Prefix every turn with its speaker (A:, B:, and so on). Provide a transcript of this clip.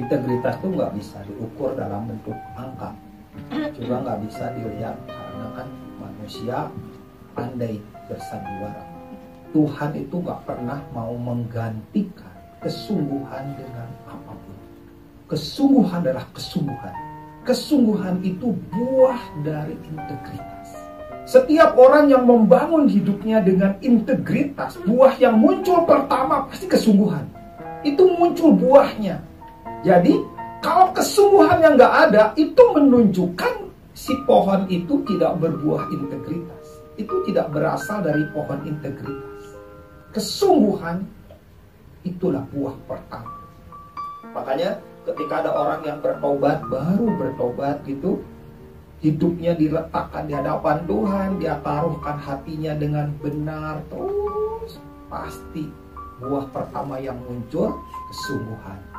A: integritas itu nggak bisa diukur dalam bentuk angka. Juga nggak bisa dilihat karena kan manusia pandai bersandiwara. Tuhan itu nggak pernah mau menggantikan kesungguhan dengan apa pun. Kesungguhan adalah kesungguhan. Kesungguhan itu buah dari integritas. Setiap orang yang membangun hidupnya dengan integritas buah yang muncul pertama pasti kesungguhan. Itu muncul buahnya jadi kalau kesungguhan yang nggak ada itu menunjukkan si pohon itu tidak berbuah integritas. Itu tidak berasal dari pohon integritas. Kesungguhan itulah buah pertama. Makanya ketika ada orang yang bertobat baru bertobat gitu hidupnya diletakkan di hadapan Tuhan, dia taruhkan hatinya dengan benar terus pasti buah pertama yang muncul kesungguhan